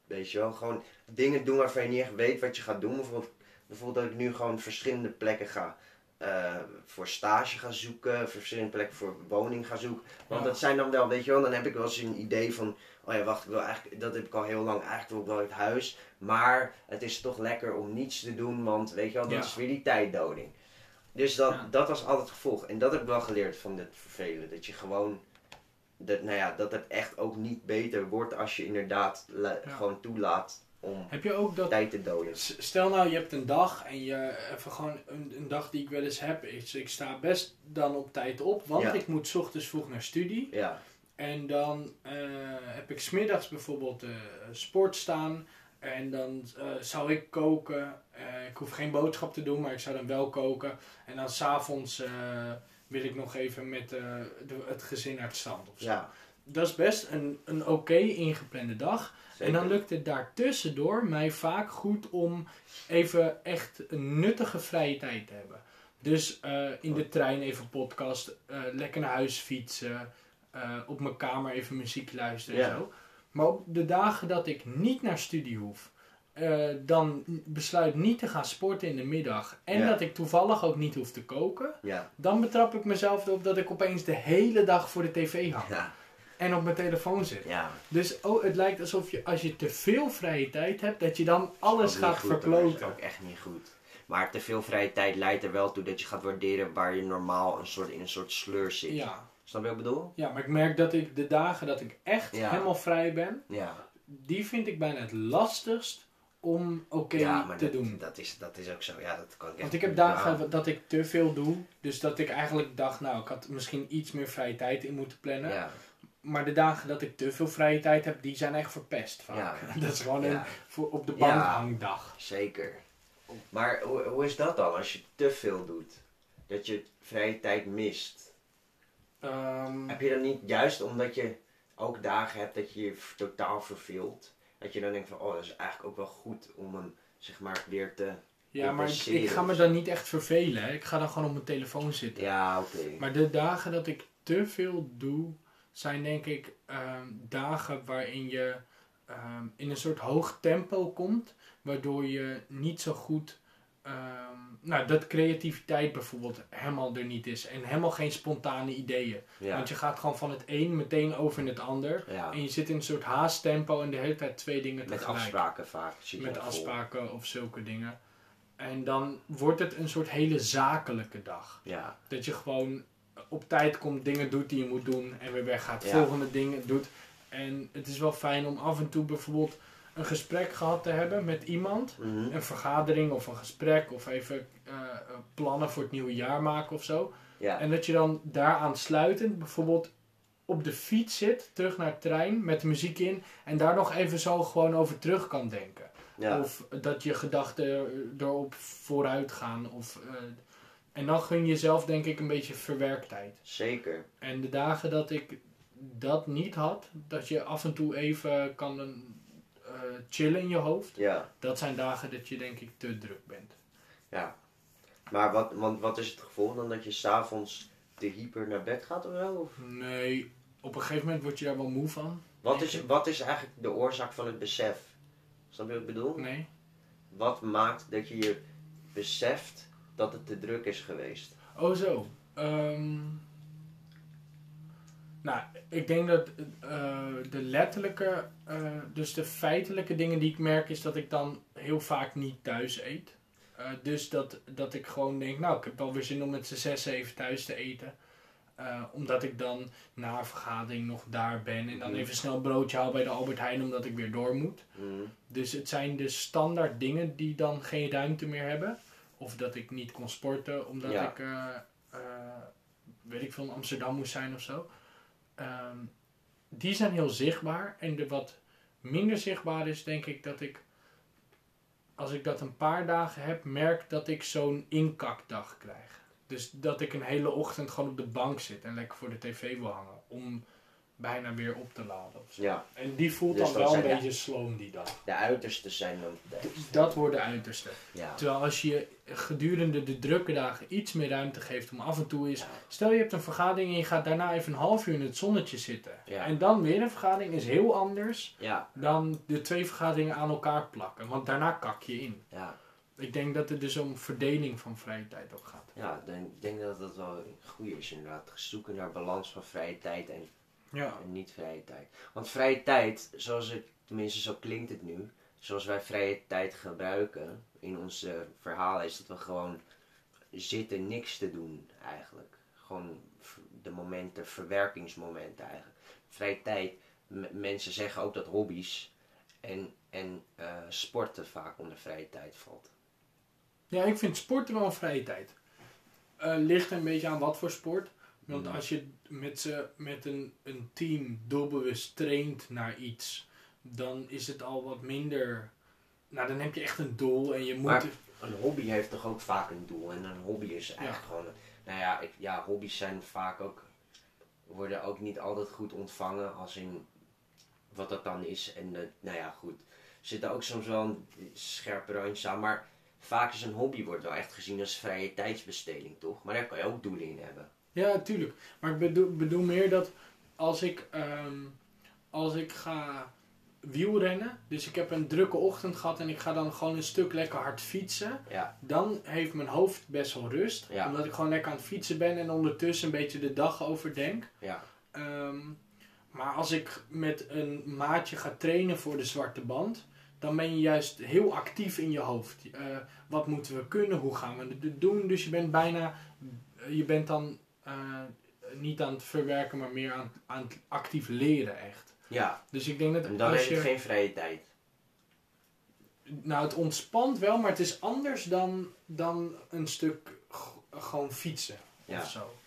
weet je wel, gewoon dingen doen waarvan je niet echt weet wat je gaat doen. Bijvoorbeeld, bijvoorbeeld dat ik nu gewoon verschillende plekken ga, eh, voor stage ga zoeken, verschillende plekken voor woning ga zoeken. Want Ja. dat zijn dan wel, weet je wel, dan heb ik wel eens een idee van, oh ja, wacht, ik wil eigenlijk, dat heb ik al heel lang, eigenlijk wil ik wel uit huis. Maar het is toch lekker om niets te doen, want weet je wel, dat Ja. is weer die tijddoding. Dus dat, Ja. dat was altijd het gevolg. En dat heb ik wel geleerd van dit vervelen. Dat je gewoon dat, nou ja, dat het echt ook niet beter wordt als je inderdaad Ja. gewoon toelaat om Heb je ook dat tijd te doden. Stel nou, je hebt een dag en je even gewoon een, een dag die ik wel eens heb. Is, ik sta best dan op tijd op, want Ja. ik moet 's ochtends vroeg naar studie. Ja, En dan eh, heb ik smiddags bijvoorbeeld eh, sport staan. En dan eh, zou ik koken. Ik hoef geen boodschap te doen, maar ik zou dan wel koken. En dan s'avonds wil ik nog even met de, het gezin het strand of zo. ja. Dat is best een, een oké ingeplande dag. Zeker. En dan lukt het daartussendoor mij vaak goed om even echt een nuttige vrije tijd te hebben. Dus in de trein even podcast, lekker naar huis fietsen, eh, op mijn kamer even muziek luisteren en zo. Maar op de dagen dat ik niet naar studie hoef, eh, dan besluit niet te gaan sporten in de middag en dat ik toevallig ook niet hoef te koken, dan betrap ik mezelf erop dat ik opeens de hele dag voor de tv hang Ja. en op mijn telefoon zit. Ja. Dus oh, het lijkt alsof je als je te veel vrije tijd hebt, dat je dan alles Ook gaat goed. Dat is ook echt niet goed. Maar te veel vrije tijd leidt er wel toe dat je gaat waarderen waar je normaal een soort, in een soort sleur zit. Ja. Snap je wat ik bedoel? ja, maar ik merk dat ik de dagen dat ik echt Ja. helemaal vrij ben, Ja. die vind ik bijna het lastigst om oké ja, te dat, doen. Dat, is, dat is ook zo. Ja, dat kan ik Want ik heb dagen aan. dat ik te veel doe. Dus dat ik eigenlijk dacht, nou, ik had misschien iets meer vrije tijd in moeten plannen. Ja. Maar de dagen dat ik te veel vrije tijd heb, die zijn echt verpest vaak. Ja. [LAUGHS] Dat is gewoon een voor op de bank Ja. hangdag. zeker. Maar hoe, hoe is dat dan als je te veel doet? Dat je vrije tijd mist? Ehm, Heb je dan niet, juist omdat je ook dagen hebt dat je je totaal verveelt, dat je dan denkt van, oh, dat is eigenlijk ook wel goed om hem, zeg maar, weer te... ja, maar ik, ga me dan niet echt vervelen. Hè. Ik ga dan gewoon op mijn telefoon zitten. Ja, oké. Maar de dagen dat ik te veel doe, zijn denk ik ehm, dagen waarin je ehm, in een soort hoog tempo komt, waardoor je niet zo goed, ehm, nou dat creativiteit bijvoorbeeld helemaal er niet is en helemaal geen spontane ideeën. Ja, Want je gaat gewoon van het een meteen over in het ander ja. en je zit in een soort haasttempo en de hele tijd twee dingen met tegelijk. afspraken vaak. Met vol. afspraken of zulke dingen. En dan wordt het een soort hele zakelijke dag. Ja, Dat je gewoon op tijd komt, dingen doet die je moet doen en weer weggaat. Volgende dingen doet. En het is wel fijn om af en toe bijvoorbeeld een gesprek gehad te hebben met iemand. Mhm. Een vergadering of een gesprek of even eh, plannen voor het nieuwe jaar maken of zo. ja. En dat je dan daaraan sluitend bijvoorbeeld op de fiets zit, terug naar het trein met de muziek in. En daar nog even zo gewoon over terug kan denken. ja. Of dat je gedachten erop vooruit gaan. Of, eh, en dan gun je jezelf denk ik een beetje verwerktijd. zeker. En de dagen dat ik dat niet had, dat je af en toe even kan eh, chillen in je hoofd. Ja, Dat zijn dagen dat je denk ik te druk bent. ja. Maar wat, want wat is het gevolg dan dat je s'avonds te hyper naar bed gaat of zo? Of? Nee, op een gegeven moment word je daar wel moe van. Wat, is, wat is eigenlijk de oorzaak van het besef? Snap je wat ik bedoel? Nee. Wat maakt dat je je beseft dat het te druk is geweest? Oh zo. Ehm, nou, ik denk dat eh, de letterlijke, eh, dus de feitelijke dingen die ik merk is dat ik dan heel vaak niet thuis eet. Eh, dus dat, dat ik gewoon denk, nou ik heb wel weer zin om met z'n zes, zeven thuis te eten. Omdat ik dan na een vergadering nog daar ben en dan Mhm. even snel een broodje haal bij de Albert Heijn omdat ik weer door moet. Mhm. Dus het zijn de standaard dingen die dan geen ruimte meer hebben. Of dat ik niet kon sporten omdat Ja. ik, weet ik veel, in Amsterdam moest zijn of zo. Ehm, die zijn heel zichtbaar. En de wat minder zichtbaar is, denk ik dat ik, als ik dat een paar dagen heb, merk dat ik zo'n inkakdag krijg. Dus dat ik een hele ochtend gewoon op de bank zit en lekker voor de tv wil hangen. Om bijna weer op te laden. Of zo. Ja, En die voelt Dus dan wel een beetje sloom die dag. de uitersten zijn dan. de- Dat wordt de uiterste. Ja. Terwijl als je gedurende de drukke dagen iets meer ruimte geeft om af en toe. Ja. Stel je hebt een vergadering en je gaat daarna even een half uur in het zonnetje zitten. Ja. En dan weer een vergadering is heel anders Ja, dan de twee vergaderingen aan elkaar plakken. Want daarna kak je in. ja. Ik denk dat het dus om verdeling van vrije tijd ook gaat. Ja, ik denk, ik denk dat dat wel goed is inderdaad. Zoeken naar balans van vrije tijd en, Ja. en niet vrije tijd. Want vrije tijd, zoals het, tenminste zo klinkt het nu, zoals wij vrije tijd gebruiken in ons eh, verhaal, is dat we gewoon zitten niks te doen eigenlijk. Gewoon de momenten, verwerkingsmomenten eigenlijk. Vrije tijd, mensen zeggen ook dat hobby's en, en eh, sporten vaak onder vrije tijd valt. Ja, ik vind sporten wel een vrije tijd. Eh, ligt een beetje aan wat voor sport. Want als je met, z'n- met een, een team doelbewust traint naar iets, dan is het al wat minder. Nou, dan heb je echt een doel en je moet. Maar- een hobby heeft toch ook vaak een doel. En een hobby is eigenlijk gewoon. Nou ja, ik, ja, hobby's zijn vaak ook. worden ook niet altijd goed ontvangen als in. wat dat dan is. En nou ja, goed. Er zitten ook soms wel een scherpe randjes aan. Maar vaak is een hobby wordt wel echt gezien als vrije tijdsbesteding, toch? Maar daar kan je ook doelen in hebben. Ja, tuurlijk. Maar ik bedoel, bedoel meer dat als ik, ehm, als ik ga wielrennen. Dus ik heb een drukke ochtend gehad en ik ga dan gewoon een stuk lekker hard fietsen. Ja, Dan heeft mijn hoofd best wel rust. Ja. Omdat ik gewoon lekker aan het fietsen ben en ondertussen een beetje de dag overdenk. ja, Ehm, maar als ik met een maatje ga trainen voor de zwarte band, dan ben je juist heel actief in je hoofd. Eh, wat moeten we kunnen? Hoe gaan we het doen? Dus je bent bijna, je bent dan eh, niet aan het verwerken, maar meer aan, aan het actief leren echt. ja. Dus ik denk dat En dan als heb je geen vrije tijd. nou het ontspant wel, maar het is anders dan, dan een stuk gewoon fietsen Ja. of zo.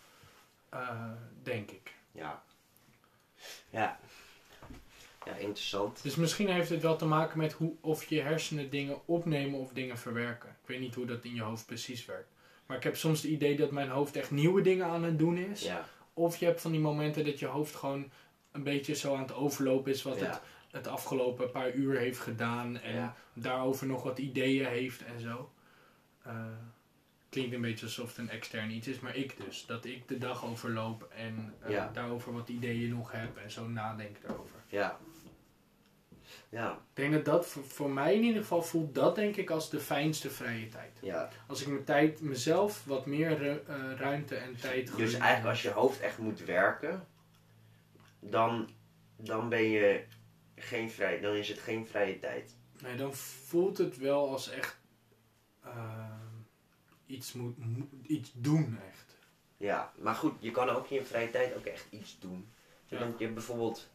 Eh, denk ik. Ja. Ja. Ja, interessant. Dus misschien heeft het wel te maken met hoe, of je hersenen dingen opnemen of dingen verwerken. Ik weet niet hoe dat in je hoofd precies werkt. Maar ik heb soms het idee dat mijn hoofd echt nieuwe dingen aan het doen is. Ja, Of je hebt van die momenten dat je hoofd gewoon een beetje zo aan het overlopen is wat Ja. het het afgelopen paar uur heeft gedaan. En Ja. daarover nog wat ideeën heeft en zo. Eh, klinkt een beetje alsof het een extern iets is, maar ik dus. Dat ik de dag overloop en eh, daarover wat ideeën nog heb en zo nadenk daarover. ja. Ja, Ik denk dat dat voor, voor mij in ieder geval voelt dat denk ik als de fijnste vrije tijd. ja. Als ik mijn tijd, mezelf wat meer ru- eh, ruimte en tijd Dus gun. eigenlijk als je hoofd echt moet werken, dan, dan ben je geen vrij, dan is het geen vrije tijd. Nee, dan voelt het wel als echt eh, iets, moet, iets doen echt. Ja, maar goed, je kan ook in je vrije tijd ook echt iets doen. Je Ja. je bijvoorbeeld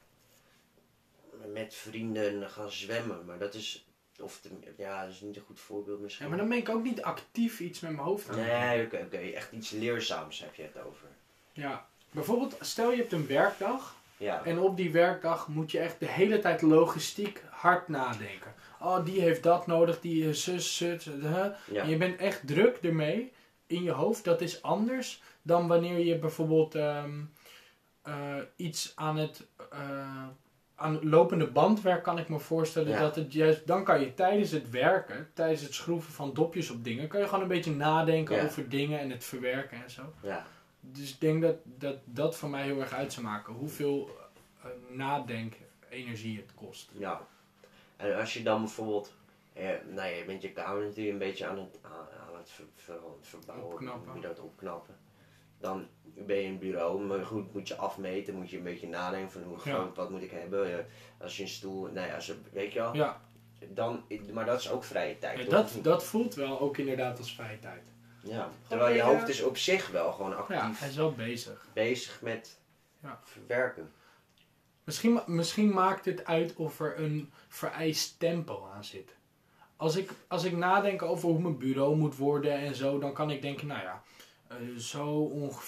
met vrienden gaan zwemmen, maar dat is, of ja, dat is niet een goed voorbeeld misschien. Ja, maar dan ben ik ook niet actief iets met mijn hoofd aan. Nee, oké, oké, echt iets leerzaams heb je het over. Ja. Bijvoorbeeld, stel je hebt een werkdag Ja, en op die werkdag moet je echt de hele tijd logistiek hard nadenken. Oh, die heeft dat nodig, die zus, zus, hè. ja, En je bent echt druk ermee in je hoofd. Dat is anders dan wanneer je bijvoorbeeld ehm, eh, iets aan het eh, aan lopende bandwerk kan ik me voorstellen Ja. dat het juist dan kan je tijdens het werken, tijdens het schroeven van dopjes op dingen, kan je gewoon een beetje nadenken Ja. over dingen en het verwerken en zo. ja, Dus ik denk dat dat, dat voor mij heel erg uit zou maken. Hoeveel eh nadenkenergie het kost. ja. En als je dan bijvoorbeeld, eh, nou ja, je bent je kamer natuurlijk een beetje aan het, aan, aan het ver, ver- verbouwen, Opknappen. hoe je dat opknappen. Dan ben je in het bureau, maar goed, moet je afmeten, moet je een beetje nadenken van hoe Ja. groot, wat moet ik hebben. Eh, als je een stoel, nee, als je, weet je wel, Ja, dan, maar dat is ook vrije tijd. ja, toch? dat, dat voelt wel ook inderdaad als vrije tijd. ja. Terwijl je eh, hoofd is op zich wel gewoon Ja, actief hij is wel bezig. bezig met Ja. verwerken. Misschien, misschien maakt het uit of er een vereist tempo aan zit. Als ik, als ik nadenk over hoe mijn bureau moet worden en zo, dan kan ik denken, nou ja, eh, zo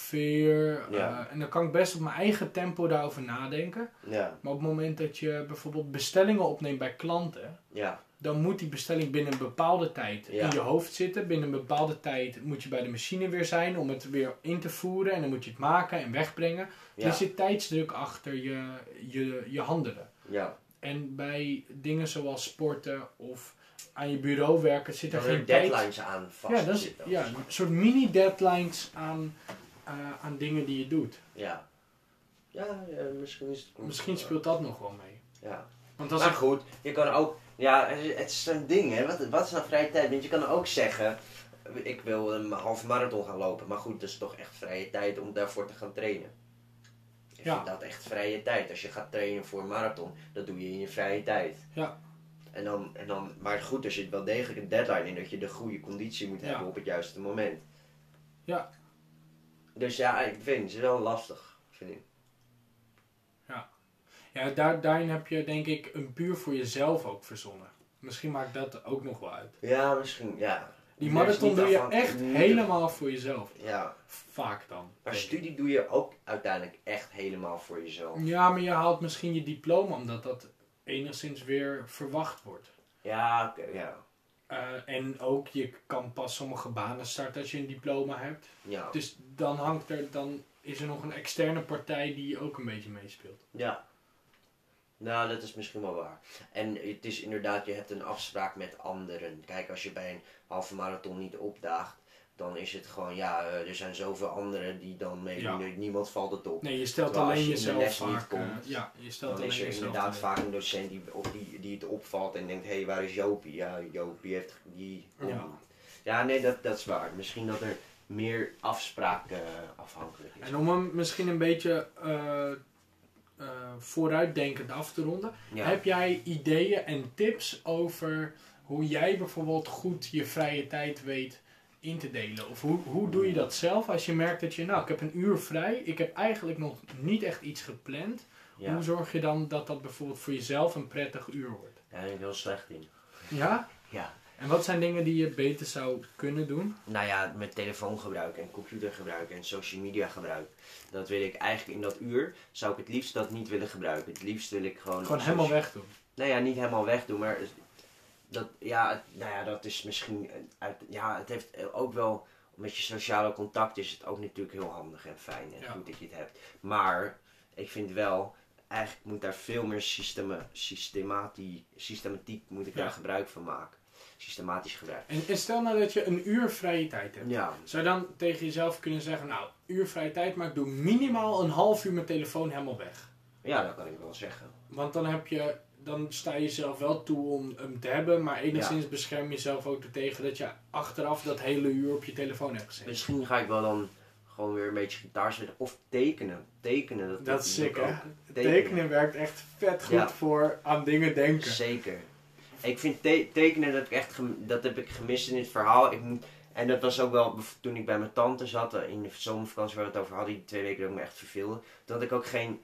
ongeveer. Ja. eh, en dan kan ik best op mijn eigen tempo daarover nadenken. Ja, Maar op het moment dat je bijvoorbeeld bestellingen opneemt bij klanten, ja, dan moet die bestelling binnen een bepaalde tijd in je hoofd zitten. Binnen een bepaalde tijd moet je bij de machine weer zijn om het weer in te voeren. En dan moet je het maken en wegbrengen. Er zit tijdsdruk achter je, je, je handelen. ja. En bij dingen zoals sporten of aan je bureau werken zit er geen tijd... deadlines aan vast Ja, dat is, zitten. ja, een soort mini-deadlines aan, eh, aan dingen die je doet. Ja. Ja, ja, misschien is het... Misschien speelt dat nog wel mee. Ja. Want als Maar ik... goed, je kan ook... Ja, het is zo'n ding, hè. Wat, wat is nou vrije tijd? Want je kan ook zeggen... Ik wil een halve marathon gaan lopen. Maar goed, dat is toch echt vrije tijd om daarvoor te gaan trainen. Ik Ja. dat echt vrije tijd. Als je gaat trainen voor een marathon, dat doe je in je vrije tijd. Ja. En dan, en dan, maar goed, er zit wel degelijk een deadline in dat je de goede conditie moet Ja. hebben op het juiste moment. Ja. Dus ja, ik vind het is wel lastig, vind ik. Ja, daar, daarin heb je denk ik een puur voor jezelf ook verzonnen. Misschien maakt dat ook nog wel uit. Ja, misschien, ja. Die is marathon doe je echt niet- helemaal voor jezelf. Ja, Vaak dan. maar studie doe je ook uiteindelijk echt helemaal voor jezelf. Ja, maar je haalt misschien je diploma omdat dat enigszins weer verwacht wordt. Ja, oké, ja. Eh, en ook, je kan pas sommige banen starten als je een diploma hebt. Ja. Dus dan hangt er, dan is er nog een externe partij die ook een beetje meespeelt. ja. Nou, dat is misschien wel waar. En het is inderdaad, je hebt een afspraak met anderen. Kijk, als je bij een halve marathon niet opdaagt, dan is het gewoon, ja, eh, er zijn zoveel anderen die dan meedoen. Ja. Niemand valt het op. Nee, je stelt Terwijl als alleen je in de jezelf les niet vaak... eh, ja, je stelt Dan alleen is er inderdaad vaak een docent die, of die, die het opvalt en denkt, hé, hey, waar is Jopie? Ja, Jopie heeft die... Ja. ja nee, dat, dat is waar. Misschien dat er meer afspraak eh, afhankelijk is. En om hem misschien een beetje eh, eh, vooruitdenkend af te ronden. Ja. Heb jij ideeën en tips over hoe jij bijvoorbeeld goed je vrije tijd weet in te delen? Of hoe, hoe doe je dat zelf als je merkt dat je, nou, ik heb een uur vrij, ik heb eigenlijk nog niet echt iets gepland. Ja. Hoe zorg je dan dat dat bijvoorbeeld voor jezelf een prettig uur wordt? Ben ik heel slecht in. Ja? Ja. En wat zijn dingen die je beter zou kunnen doen? Nou ja, met telefoongebruik en computergebruik en social media gebruik. Dat wil ik eigenlijk in dat uur, zou ik het liefst dat niet willen gebruiken. Het liefst wil ik gewoon... Gewoon helemaal social- weg doen. Nou ja, niet helemaal wegdoen, maar dat, ja, nou ja, dat is misschien, uit, ja, het heeft ook wel, met je sociale contact is het ook natuurlijk heel handig en fijn en Ja. goed dat je het hebt. Maar ik vind wel, eigenlijk moet daar veel meer systema, systemati, systematiek moet ik Ja. daar gebruik van maken. Systematisch gebruik. En, en stel nou dat je een uur vrije tijd hebt. Ja, Zou je dan tegen jezelf kunnen zeggen, nou, uur vrije tijd, maar ik doe minimaal een half uur mijn telefoon helemaal weg. ja, dat kan ik wel zeggen. Want dan heb je, dan sta je jezelf wel toe om hem te hebben, maar enigszins bescherm je jezelf ook er tegen dat je achteraf dat hele uur op je telefoon hebt gezeten. Misschien ga ik wel dan gewoon weer een beetje gitaar spelen of tekenen. Tekenen, dat, Dat is ook. Tekenen. werkt echt vet goed Ja. voor aan dingen denken. Zeker. Ik vind te- tekenen dat ik echt dat heb ik gemist in dit verhaal. Ik moet, en dat was ook wel toen ik bij mijn tante zat eh, in de zomervakantie waar we het over hadden, die twee weken dat ik me echt verveelde. Toen had ik ook geen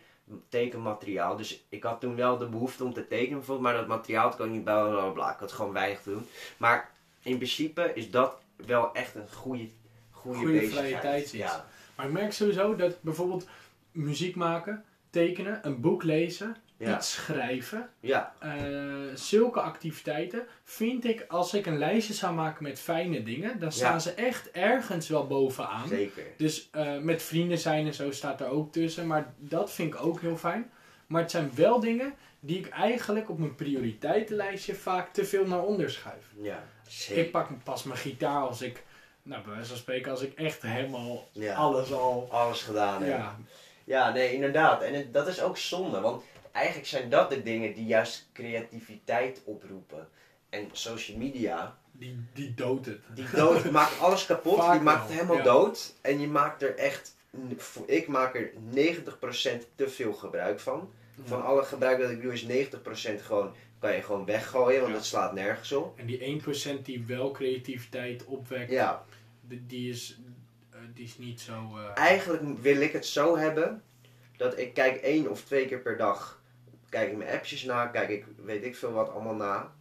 tekenmateriaal. Dus ik had toen wel de behoefte om te tekenen bijvoorbeeld, maar dat materiaal had ik niet bij bla, bla, bla. Ik had gewoon weinig te doen. Maar in principe is dat wel echt een goede, goede, Goede bezigheid. vrije tijd. Ja. Maar ik merk sowieso dat bijvoorbeeld muziek maken, tekenen, een boek lezen, Ja. schrijven, ja, eh, zulke activiteiten vind ik, als ik een lijstje zou maken met fijne dingen, dan staan Ja. ze echt ergens wel bovenaan. zeker. Dus eh, met vrienden zijn en zo staat er ook tussen, maar dat vind ik ook heel fijn. Maar het zijn wel dingen die ik eigenlijk op mijn prioriteitenlijstje vaak te veel naar onder schuif. Ja, zeker. Ik pak pas mijn gitaar als ik, nou bij wijze van spreken, als ik echt helemaal ja. alles al... Alles gedaan heb. Ja, Ja, nee, inderdaad. En het- dat is ook zonde, want eigenlijk zijn dat de dingen die juist creativiteit oproepen. En social media, die, die doodt het. die dood, maakt alles kapot, Vaak die maakt het helemaal ja. dood. En je maakt er echt, ik maak er 90% te veel gebruik van. Van alle gebruik dat ik doe is 90% gewoon, kan je gewoon weggooien, want Ja. het slaat nergens op. En die 1% die wel creativiteit opwekt, Ja, die, die is, eh, die is niet zo... eh, eigenlijk wil ik het zo hebben dat ik kijk één of twee keer per dag. Kijk ik mijn appjes na, kijk ik weet ik veel wat allemaal na.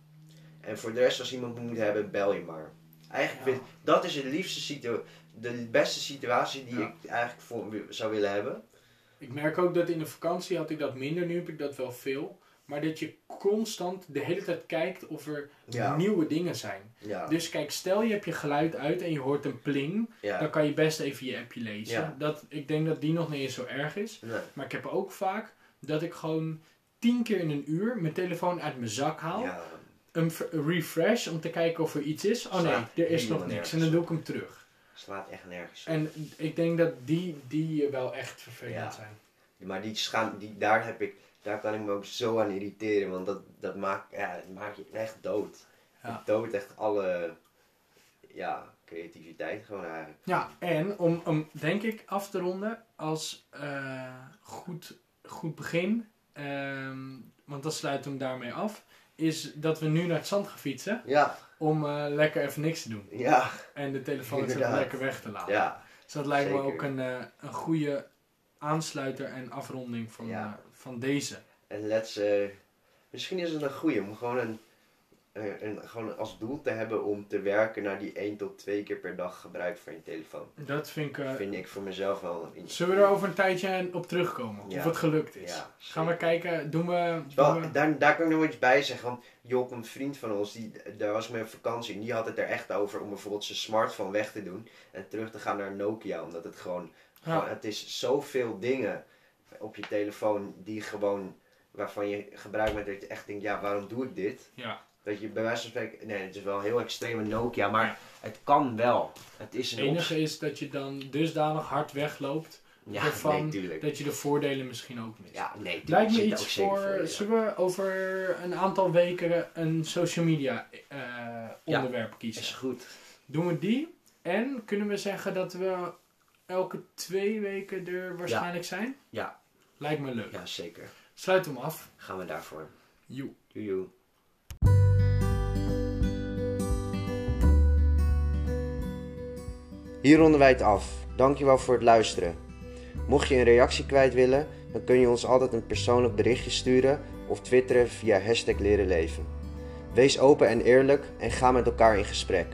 En voor de rest, als iemand moet hebben, bel je maar. Eigenlijk Ja. vind dat is het liefste situ de beste situatie die Ja. ik eigenlijk voor, zou willen hebben. Ik merk ook dat in de vakantie had ik dat minder, nu heb ik dat wel veel. Maar dat je constant de hele tijd kijkt of er Ja. nieuwe dingen zijn. Ja, Dus kijk, stel je hebt je geluid uit en je hoort een pling, ja. dan kan je best even je appje lezen. Dat, ik denk dat die nog niet eens zo erg is. Nee. Maar ik heb ook vaak dat ik gewoon tien keer in een uur mijn telefoon uit mijn zak haal. ja. Een refresh om te kijken of er iets is. Oh nee, er is nog niks. En dan doe ik hem terug. slaat echt nergens op. En ik denk dat die, die wel echt vervelend Ja. zijn. Maar die schaam, die, daar, heb ik, daar kan ik me ook zo aan irriteren, want dat, dat maakt, ja, dat maakt je echt dood. Ja. Het doodt echt alle ja, creativiteit gewoon eigenlijk. Ja, en om, om denk ik af te ronden als eh, goed, goed begin, ehm, want dan sluiten we hem daarmee af, is dat we nu naar het zand gaan fietsen Ja, om eh, lekker even niks te doen. ja, En de telefoon lekker weg te laten. ja. Dus dat lijkt me ook een, eh, een goede aansluiter en afronding van, Ja. eh, van deze. En let's, misschien is het een goeie om gewoon een, een, een- gewoon als doel te hebben om te werken naar die 1 tot 2 keer per dag gebruik van je telefoon. Dat vind ik... eh, vind ik voor mezelf wel een zullen we er over een tijdje op terugkomen? Ja. Of het gelukt is? Ja, Gaan we kijken, doen we... Wel, doen we- daar, daar kan ik nog iets bij zeggen. Want Job, een vriend van ons, die, daar was mee op vakantie. En die had het er echt over om bijvoorbeeld zijn smartphone weg te doen. En terug te gaan naar Nokia. Omdat het gewoon, Ja. gewoon het is zoveel dingen op je telefoon die gewoon, waarvan je gebruik maakt dat je echt denkt, ja waarom doe ik dit? ja. Dat je bij wijze van spreken, nee, het is wel heel extreem een Nokia, maar het kan wel. Het is Het enige is dat je dan dusdanig hard wegloopt Ja, ervan nee, tuurlijk. dat je de voordelen misschien ook mist. Ja, nee, tuurlijk. Lijkt me iets voor. ja. Zullen we over een aantal weken een social media eh, onderwerp kiezen? Is goed. Doen we die? En kunnen we zeggen dat we elke twee weken er waarschijnlijk zijn? Ja. Lijkt me leuk. Ja, zeker. Sluit hem af. Gaan we daarvoor. Joe. Doei, Hier ronden wij het af. Dankjewel voor het luisteren. Mocht je een reactie kwijt willen, dan kun je ons altijd een persoonlijk berichtje sturen of twitteren via hashtag leren leven. Wees open en eerlijk en ga met elkaar in gesprek.